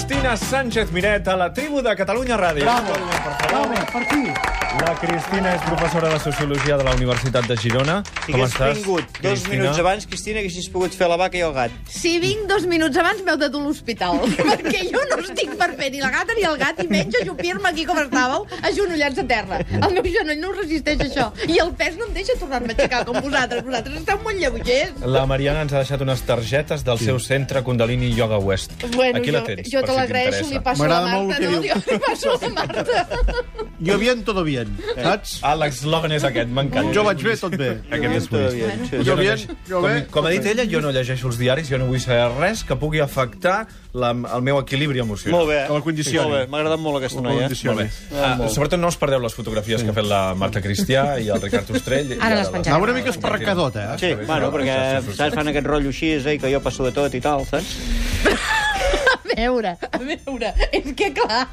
Cristina Sánchez Miret a la tribu de Catalunya Ràdio. Bravo. Per favor. Bravo, per qui? La Cristina és professora de Sociologia de la Universitat de Girona. Si Com estàs, vingut dos Cristina? minuts abans, Cristina, haguessis pogut fer la vaca i el gat. Si vinc dos minuts abans, m'heu de dur a l'hospital. perquè jo no estic per fer ni la gata ni el gat, i menys ajupir-me aquí com estàveu, agenollats a terra. El meu genoll no resisteix, això. I el pes no em deixa tornar-me a aixecar com vosaltres. Vosaltres esteu molt lleugers. La Mariana ens ha deixat unes targetes del seu centre Kundalini Yoga West. Bueno, Aquí la jo, tens, jo si l'agraeixo, li passo a la Marta, no? que Jo li passo a la Marta. Jo bien, todo bien, saps? Ah, l'eslògan és aquest, m'encanta. Jo vaig bé, tot bé. Aquest és boníssim. bien, sí. Jo bien, jo com, bé. com ha dit ella, jo no llegeixo els diaris, jo no vull saber res que pugui afectar la, el meu equilibri emocional. Molt bé. Que la condicioni. Molt bé, m'ha agradat molt aquesta noia. Molt bé. Uh, sobretot no us perdeu les fotografies que ha fet la Marta Cristià i el Ricard Ostrell. Ara les penjarem. Anava una mica esparracadota, eh? Sí, bueno, perquè, saps, fan aquest rotllo així, eh, que jo passo de tot i tal, saps? Veure, a veure, és que clar...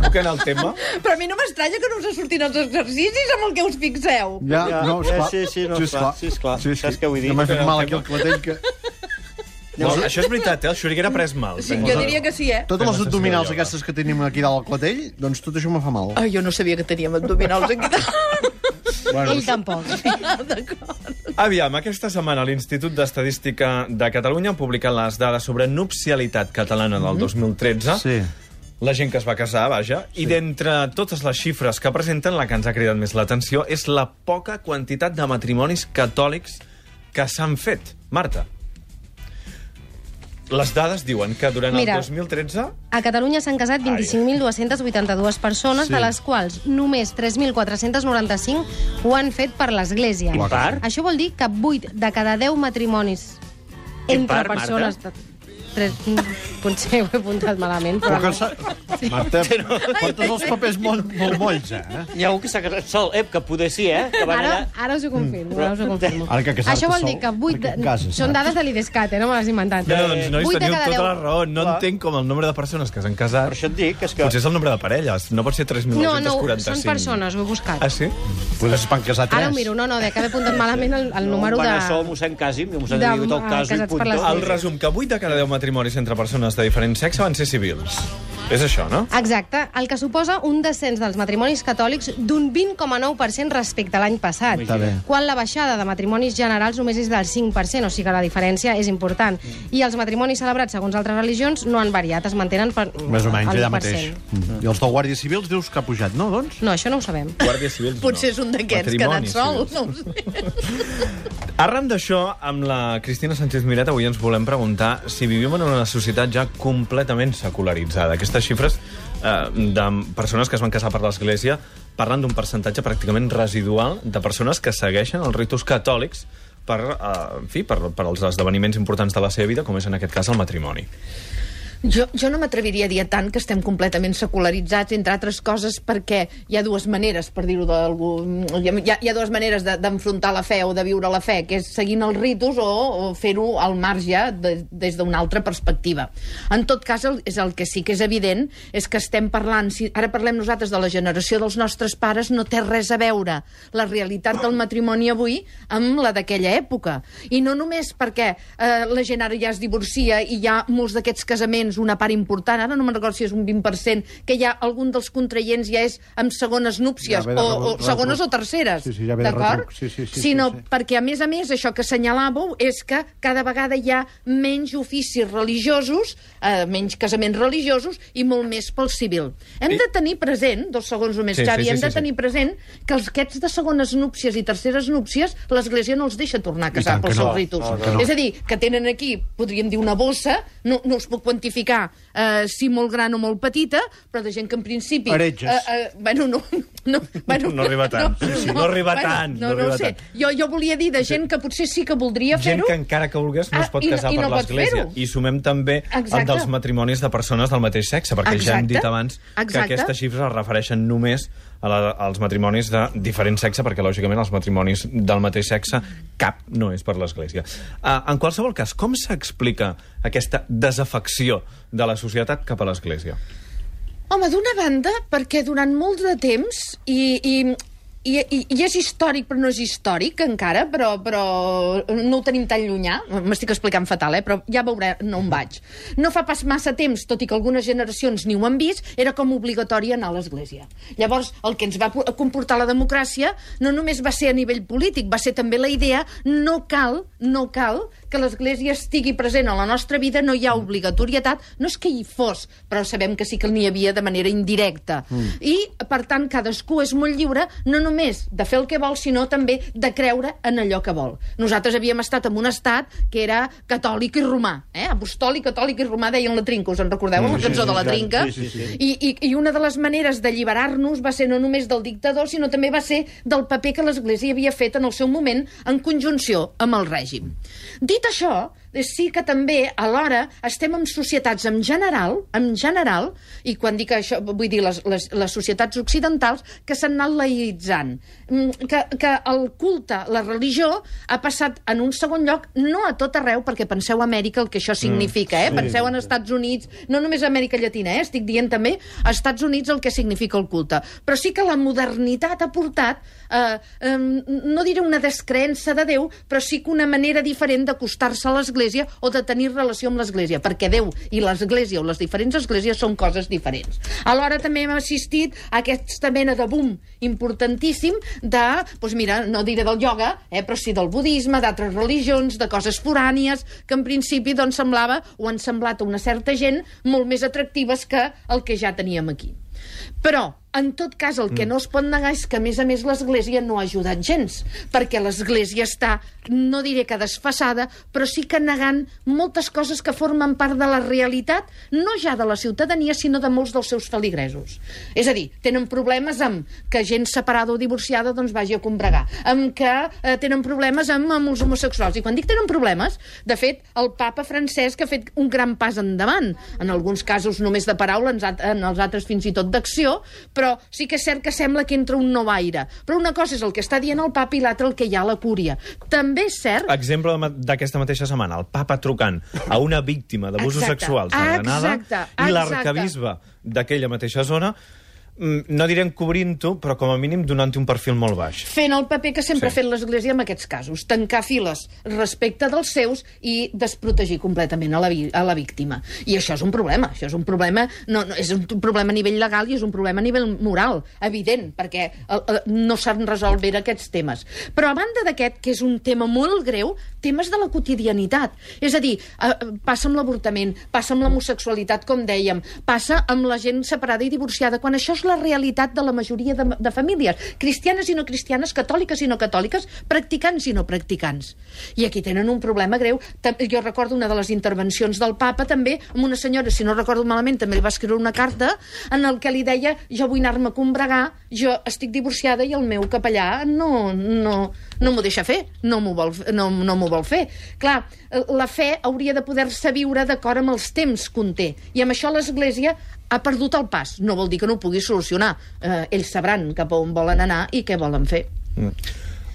Puc anar al tema? Però a mi no m'estranya que no us surtin els exercicis amb el que us fixeu. Ja, Ja, no, eh, esclar. sí, sí, no, esclar, sí, esclar. Saps què vull dir? No m'ha fet mal aquí el clatell que... No, això és veritat, eh? El xuriguer ha pres mal. Sí, jo diria que sí, eh? Totes les abdominals ioga. aquestes que tenim aquí dalt al clatell, doncs tot això me fa mal. Ai, jo no sabia que teníem abdominals aquí dalt. Bueno, Ell tampoc. Aviam, aquesta setmana l'Institut d'Estadística de Catalunya ha publicat les dades sobre nupcialitat catalana del 2013. sí. La gent que es va casar, vaja, i d'entre totes les xifres que presenten, la que ens ha cridat més l'atenció és la poca quantitat de matrimonis catòlics que s'han fet. Marta. Les dades diuen que durant Mira. el 2013... A Catalunya s'han casat 25.282 persones, Sí. de les quals només 3.495 ho han fet per l'Església. Això vol dir que 8 de cada 10 matrimonis entre part, Marta? persones... De... Tres... Potser ho he apuntat malament, però... Però que sa... Marta, portes els papers molt, molt molls, eh? Hi ha algú que s'ha casat sol, eh, que poder sí, eh, que van Ara, allà... ara us ho confirmo, ara us ho confirmo. Ara que Això vol sol, dir que 8... perquè De... cases, Són saps? dades de l'IDESCAT, eh? no me les he inventat. No, doncs, nois, teniu tota deu. la raó. No Clar. entenc com el nombre de persones que s'han casat... Per això et dic, és que... Potser és el nombre de parelles, no pot ser 3.245. No, no, són persones, ho he buscat. Ah, sí? Pues es van casar tres. Ara ho miro, no, no, de que haver apuntat malament el, el no, número van de... a sol, mossèn Càsim, i mossèn de- de, tot cas i casats per puntó. les El resum, que 8 de cada 10 matrimonis entre persones de diferent sexe van ser civils. És això, no? Exacte, el que suposa un descens dels matrimonis catòlics d'un 20,9% respecte a l'any passat. Està bé. Quan la baixada de matrimonis generals només és del 5%, o sigui que la diferència és important. I els matrimonis celebrats segons altres religions no han variat, es mantenen per Més o menys, al allà 1%. mateix. Mm. I els del Guàrdia Civils dius que ha pujat, no, doncs? No, això no ho sabem. Guàrdia Civils Potser no. és un d'aquests que ha anat Matrimonis sol. No ho sé. Arran d'això, amb la Cristina Sánchez Miret, avui ens volem preguntar si vivim en una societat ja completament secularitzada. Aquestes xifres eh, de persones que es van casar per l'Església parlen d'un percentatge pràcticament residual de persones que segueixen els ritus catòlics per, eh, en fi, per, per als esdeveniments importants de la seva vida, com és en aquest cas el matrimoni. Jo, jo no m'atreviria a dir tant que estem completament secularitzats, entre altres coses, perquè hi ha dues maneres, per dir-ho d'algú... Hi, ha, hi ha dues maneres de- d'enfrontar la fe o de viure la fe, que és seguint els ritus o, o fer-ho al marge de, des d'una altra perspectiva. En tot cas, el, és el que sí que és evident és que estem parlant... Si ara parlem nosaltres de la generació dels nostres pares, no té res a veure la realitat del matrimoni avui amb la d'aquella època. I no només perquè eh, la gent ara ja es divorcia i hi ha molts d'aquests casaments, una part important, ara no me'n recordo si és un 20%, que ja algun dels contraients ja és amb segones núpcies, Ja o, o retruc. segones o terceres, Sí, sí, ja d'acord? Sí, sí, sí, Sinó sí, sí. perquè, a més a més, això que assenyalàveu és que cada vegada hi ha menys oficis religiosos, eh, menys casaments religiosos i molt més pel civil. Hem de tenir present, dos segons només, Sí, Xavi, sí, sí, hem de sí, sí. tenir present que els aquests de segones núpcies i terceres núpcies l'Església no els deixa tornar a casar pels no, seus ritus. oh, que no. És a dir, que tenen aquí, podríem dir, una bossa, no, no us puc quantificar eh, si molt gran o molt petita, però de gent que en principi... Heretges. Eh, eh, bueno, no, no, bueno, No arriba tant. Sí, sí. No arriba tant, No, no no, ho sé. tant. Jo, jo volia dir de gent que potser sí que voldria Gent fer-ho. que encara que volgués no es Ah, pot no- casar i per no l'Església. I sumem també el Exacte. dels matrimonis de persones del mateix sexe, perquè ja hem Exacte. dit abans que Exacte. aquestes xifres es refereixen només a la, als matrimonis de diferent sexe, perquè lògicament els matrimonis del mateix sexe cap no és per l'Església. Uh, en qualsevol cas, com s'explica aquesta desafecció de la societat cap a l'Església? Home, d'una banda, perquè durant molt de temps, i, i i, i, i és històric, però no és històric encara, però, però no ho tenim tan llunyà. M'estic explicant fatal, eh? però ja veuré, no on vaig. No fa pas massa temps, tot i que algunes generacions ni ho han vist, era com obligatori anar a l'església. Llavors, el que ens va comportar la democràcia no només va ser a nivell polític, va ser també la idea no cal, no cal que l'església estigui present a la nostra vida, no hi ha obligatorietat, no és que hi fos, però sabem que sí que n'hi havia de manera indirecta. Mm. I, per tant, cadascú és molt lliure, no només de fer el que vol, sinó també de creure en allò que vol. Nosaltres havíem estat en un estat que era catòlic i romà, eh? apostòlic, catòlic i romà, deien la trinca, us en recordeu, mm, la cançó de la trinca? Sí, sí, sí. I, i, I una de les maneres d'alliberar-nos va ser no només del dictador, sinó també va ser del paper que l'Església havia fet en el seu moment en conjunció amb el règim. Dit això, eh, sí que també alhora estem en societats en general, en general, i quan dic això vull dir les, les, les societats occidentals que s'han anat laïtzant, Mm, que, que el culte, la religió, ha passat en un segon lloc, no a tot arreu, perquè penseu a Amèrica el que això significa, eh? sí. penseu en Estats Units, no només a Amèrica Llatina, eh? estic dient també a Estats Units el que significa el culte. Però sí que la modernitat ha portat, eh, eh, no diré una descreença de Déu, però sí que una manera diferent d'acostar-se a l'Església o de tenir relació amb l'Església, perquè Déu i l'Església o les diferents esglésies són coses diferents. Alhora també hem assistit a aquesta mena de boom importantíssim de, doncs mira, no diré del ioga, eh, però sí del budisme, d'altres religions, de coses forànies, que en principi doncs, semblava, o han semblat a una certa gent, molt més atractives que el que ja teníem aquí. Però, en tot cas, el que no es pot negar és que, a més a més, l'Església no ha ajudat gens, perquè l'Església està, no diré que desfassada, però sí que negant moltes coses que formen part de la realitat, no ja de la ciutadania, sinó de molts dels seus feligresos. És a dir, tenen problemes amb que gent separada o divorciada doncs, vagi a combregar, amb que eh, tenen problemes amb, amb els homosexuals. I quan dic tenen problemes, de fet, el papa Francesc ha fet un gran pas endavant, en alguns casos només de paraula, en, en els altres fins i tot d'acció, però sí que és cert que sembla que entra un nou aire. Però una cosa és el que està dient el papa i l'altra el que hi ha a la cúria. També és cert... Exemple d'aquesta mateixa setmana, el papa trucant a una víctima d'abusos sexuals a Granada Exacte, i exacte. l'arcabisbe d'aquella mateixa zona, no direm cobrint-ho, però com a mínim donant-hi un perfil molt baix. fent el paper que sempre Sí. ha fet l'Església en aquests casos, tancar files respecte dels seus i desprotegir completament a la, a la víctima. I això és un problema, això és un problema, no, no, és un problema a nivell legal i és un problema a nivell moral, evident, perquè el, el, no s'han resolt bé aquests temes. Però a banda d'aquest, que és un tema molt greu, temes de la quotidianitat. És a dir, eh, passa amb l'avortament, passa amb l'homosexualitat, com dèiem, passa amb la gent separada i divorciada, quan això és la realitat de la majoria de, de famílies, cristianes i no cristianes, catòliques i no catòliques, practicants i no practicants. I aquí tenen un problema greu. Jo recordo una de les intervencions del papa també, amb una senyora, si no recordo malament, també li va escriure una carta en el que li deia jo vull anar-me a combregar, jo estic divorciada i el meu capellà no, no, no m'ho deixa fer, no m'ho vol, no, no vol fer. Clar, la fe hauria de poder-se viure d'acord amb els temps que conté. I amb això l'Església ha perdut el pas. No vol dir que no ho pugui solucionar. Eh, ells sabran cap a on volen anar i què volen fer.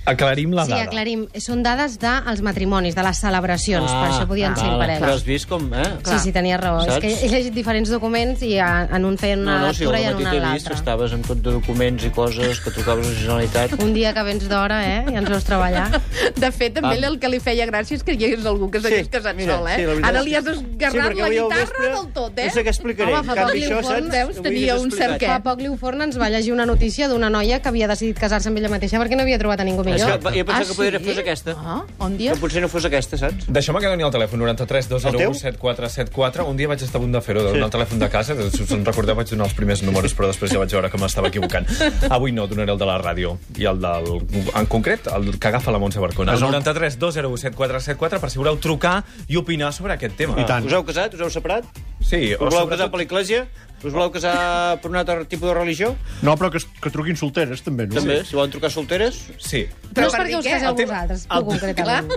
Aclarim la Sí, dada. aclarim. Són dades dels matrimonis, de les celebracions, per això podien ser Però imparells. has vist com... Eh? Sí, sí, tenia raó. Saps? És que he llegit diferents documents i en un feien No, una no, si lectura al i en una en vist que l'altra. estaves amb tot de documents i coses que trucaves a la Generalitat. Un dia que vens d'hora, eh, i ens veus treballar. De fet, també Ah. el que li feia gràcia és que hi hagués algú que s'hagués casat mira, sol, eh? sí, Ara li que- has esgarrat perquè la guitarra vespre del tot, eh? No sé què explicaré. Home, fa poc li això, ho fon, saps? veus, tenia un cert què. Fa poc Liu Forn ens va llegir una notícia d'una noia que havia decidit casar-se amb ella mateixa perquè no havia trobat a ningú És que jo pensava que podria fos aquesta. Ah, on dia? Que potser no fos aquesta, saps? Deixeu-me que doni el telèfon, 93 201 El teu? 7474. Un dia vaig estar a punt de fer-ho, de donar el telèfon de casa. Si us en recordeu, vaig donar els primers números, però després ja vaig veure que m'estava equivocant. Avui no, donaré el de la ràdio. I el del... En concret, el que agafa la Montse Barcona. El 93 201 7474 per si voleu trucar i opinar sobre aquest tema. I tant. Us heu casat? Us heu separat? Sí, Us voleu casar per l'Església? Us voleu casar per un altre tipus de religió? No, però que, que truquin solteres, també, no? També, si volen trucar solteres? Sí. No Però és per perquè us caseu vosaltres, el- tu concretament.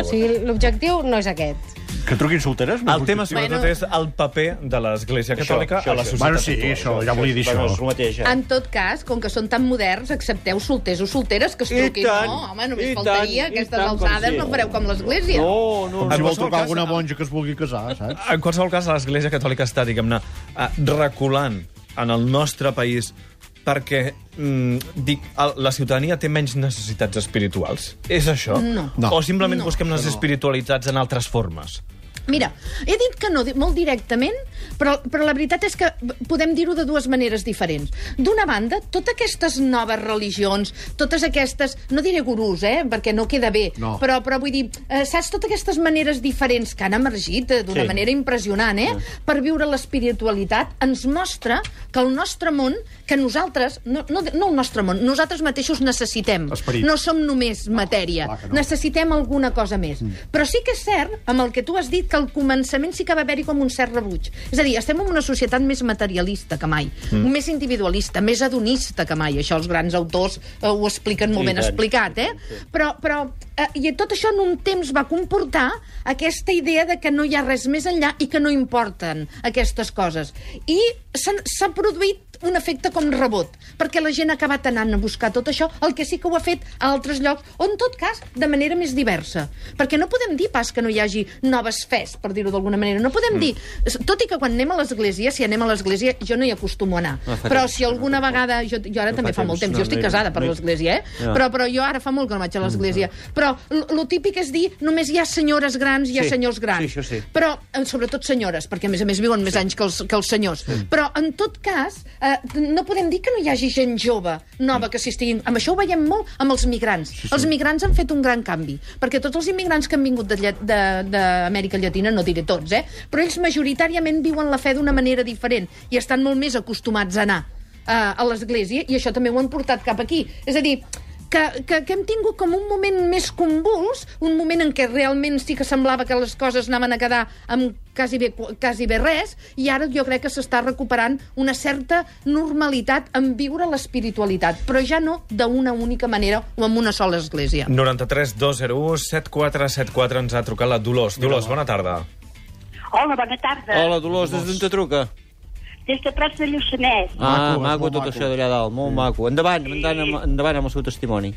O sigui, l'objectiu no és aquest. Que truquin solteres? No El tema, sobretot, Bueno. és el paper de l'Església Catòlica això, a la això. societat Bueno, sí, actual. això, ja volia dir Bueno, això. el mateix, eh? En tot cas, com que són tan moderns, accepteu solters o solteres que es I truquin. tant, no, home, només i faltaria. tant, Aquestes tant, alçades sí. no fareu com l'Església. No, no, Com si En vol trucar cas, alguna monja que es vulgui casar, saps? En qualsevol cas, l'Església Catòlica està, diguem-ne, eh, reculant en el nostre país perquè, mm, dic, el, la ciutadania té menys necessitats espirituals. És això? No. No. O simplement No. busquem les espiritualitats en altres formes? Mira, he dit que no, molt directament, però, però la veritat és que podem dir-ho de dues maneres diferents. D'una banda, totes aquestes noves religions, totes aquestes, no diré gurús, eh, perquè no queda bé, No. però, però vull dir, eh, saps, totes aquestes maneres diferents que han emergit eh, d'una Sí. manera impressionant, eh, per viure l'espiritualitat, ens mostra que el nostre món, que nosaltres, no, no, no el nostre món, nosaltres mateixos necessitem. Esperit. No som només matèria. que no. Necessitem alguna cosa més. Mm. Però sí que és cert, amb el que tu has dit, que al començament sí que va haver-hi com un cert rebuig. És a dir, estem en una societat més materialista que mai, mm. més individualista, més hedonista que mai. Això els grans autors eh, ho expliquen molt I ben tant. explicat, eh? Però, però eh, i tot això en un temps va comportar aquesta idea de que no hi ha res més enllà i que no importen aquestes coses. I s'ha produït un efecte com rebot, perquè la gent ha acabat anant a buscar tot això, el que sí que ho ha fet a altres llocs, o en tot cas, de manera més diversa. Perquè no podem dir pas que no hi hagi noves fes, per dir-ho d'alguna manera. No podem mm. dir... Tot i que quan anem a l'església, si anem a l'església, jo no hi acostumo a anar. No però temps, si alguna vegada... Jo, jo ara No també fa fa molt temps, temps, no, jo estic no, casada per no. l'església, eh? Ja. Però, però jo ara fa molt que no vaig a l'església. Però l- lo típic és dir només hi ha senyores grans, hi ha Sí, senyors grans. sí, això sí. Però, eh, sobretot senyores, perquè a més a més viuen més anys que els, que els senyors. Però, en tot cas, eh, no podem dir que no hi hagi gent jove, nova, que s'hi estiguin... Amb això ho veiem molt amb els migrants. Els migrants han fet un gran canvi, perquè tots els immigrants que han vingut d'Amèrica Llatina, no diré tots, eh? però ells majoritàriament viuen la fe d'una manera diferent i estan molt més acostumats a anar eh, a l'església, i això també ho han portat cap aquí. És a dir, que, que, que hem tingut com un moment més convuls, un moment en què realment sí que semblava que les coses anaven a quedar amb quasi bé, quasi bé res, i ara jo crec que s'està recuperant una certa normalitat en viure l'espiritualitat, però ja no d'una única manera o amb una sola església. 93 201 7474 ens ha trucat la Dolors. Dolors, bona tarda. Hola, bona tarda. Hola, Dolors, des d'on te truca? Des de Prats de Lluçanès. Ah, Maco, maco, tot maco. això d'allà dalt, molt maco. Endavant, endavant, amb- endavant amb el seu testimoni.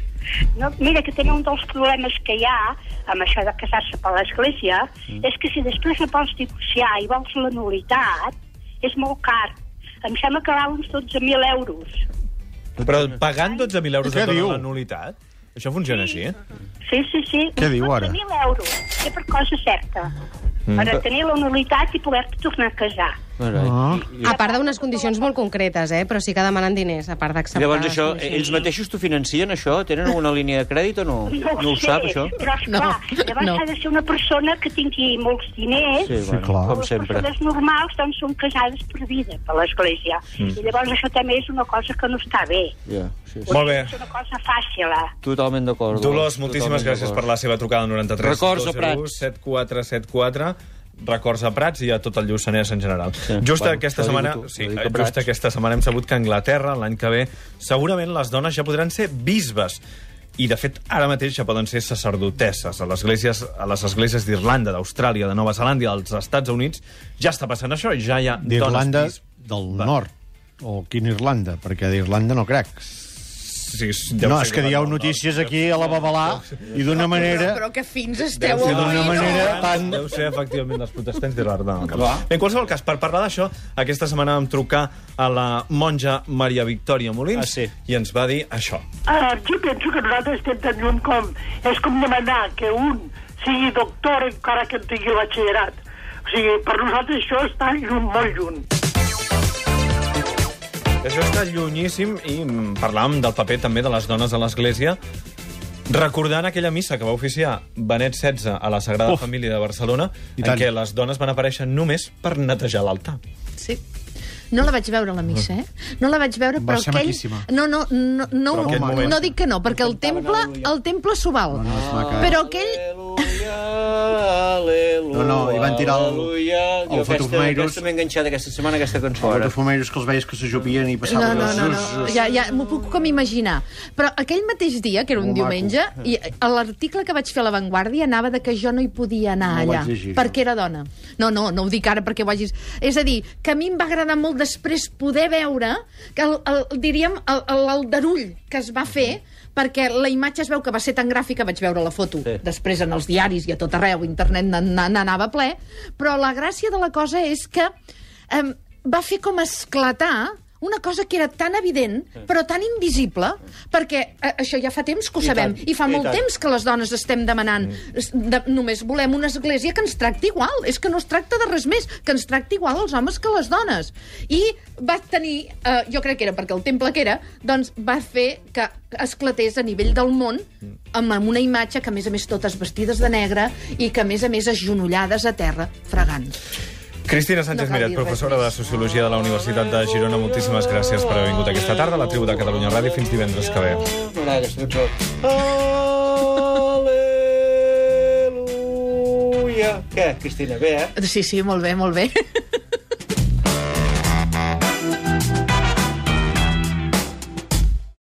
No, mira, que tenen un dels problemes que hi ha amb això de casar-se per l'església Mm. és que si després no pots divorciar i vols la nulitat, és molt car. Em sembla que val uns 12.000 euros. Però pagant 12.000 euros diu? la nulitat? Això funciona així, eh? Sí, sí, sí. Què diu ara? 12.000 euros. Que per cosa certa. Mm. Per tenir la nulitat i poder-te tornar a casar. Ah. A part d'unes condicions molt concretes, eh? però sí que demanen diners, a part d'acceptar... Llavors, les això, condicions. ells mateixos t'ho financien, això? Tenen alguna línia de crèdit o no? No, no ho sé, sap, això? Però, esclar, No, no, llavors no. no. ha de ser una persona que tingui molts diners Sí, bueno, clar. com les sempre. persones normals doncs, són casades per vida per l'Església. Mm. I llavors això també és una cosa que no està bé. Ja, sí, sí. Molt bé. És una cosa fàcil. eh? Totalment d'acord. Dolors, moltíssimes totalment gràcies per la seva trucada al 93 Records 201 Prats. 7474 records a Prats i a tot el Lluçanès en general. Sí, just bueno, aquesta setmana, tu, sí, a just aquesta setmana hem sabut que a Anglaterra l'any que ve segurament les dones ja podran ser bisbes i, de fet, ara mateix ja poden ser sacerdotesses. A les esglésies, a les esglésies d'Irlanda, d'Austràlia, de Nova Zelanda i als Estats Units ja està passant això, ja hi ha D'Irlanda dones bisbes. del nord. O quina Irlanda? Perquè d'Irlanda no crec. Sí, No, és que dieu notícies aquí a la Babalà i d'una manera... Però que fins esteu ser d'una avui, manera no? tan- Deu ser, efectivament, dels protestants d'Irlanda. Bé, en qualsevol cas, per parlar d'això, aquesta setmana vam trucar a la monja Maria Victòria Molins Ah, sí. i ens va dir això. Ah, jo penso que nosaltres estem tan lluny com... És com demanar que un sigui doctor encara que en tingui batxillerat. O sigui, per nosaltres això està lluny, molt lluny. Això està llunyíssim i mm, parlàvem del paper també de les dones a l'Església recordant aquella missa que va oficiar Benet XVI a la Sagrada Uf. Família de Barcelona, I en tant. què les dones van aparèixer només per netejar l'altar. Sí. No la vaig veure, la missa, eh? No la vaig veure, Va però ser aquell... maquíssima. No, no, no, no, no, moment- no dic que no, perquè el temple, el temple s'ho val. No, no. Però aquell... Aleluia, aleluia, No, no, i van tirar el- aleluia. El Jo aquesta, aquesta m'he enganxat aquesta setmana, aquesta cançó. Els Ara. fumeiros que els veies que s'ajupien i No, passaven... no, no, els- no. Ja, ja m'ho puc com imaginar. Però aquell mateix dia, que era un Molt maco. diumenge, i a l'article que vaig fer a La Vanguardia anava de que jo no hi podia anar No allà, llegir, perquè era dona. No, no, no ho dic ara perquè ho hagis... És a dir, que a mi em va agradar molt després poder veure que el, el, diríem l'aldarull que es va fer perquè la imatge es veu que va ser tan gràfica, vaig veure la foto Sí. després en els diaris i a tot arreu, internet n'anava ple, però la gràcia de la cosa és que em, va fer com esclatar una cosa que era tan evident, però tan invisible, perquè eh, això ja fa temps que ho I sabem, tant, i fa i molt tant. temps que les dones estem demanant. Es- De, només volem una església que ens tracti igual. És que no es tracta de res més, que ens tracti igual els homes que les dones. I va tenir, eh, jo crec que era perquè el temple que era, doncs va fer que esclatés a nivell del món amb amb una imatge que, a més a més, totes vestides de negre i que, a més a més, agenollades a terra, fregant. Cristina Sánchez No Miret, professora de. Sociologia de la Universitat de Girona, moltíssimes gràcies per haver vingut aquesta tarda a la tribu de Catalunya Ràdio. Fins divendres que ve. Aleluia. Què, Cristina? Bé, eh? Sí, sí, molt bé, molt bé.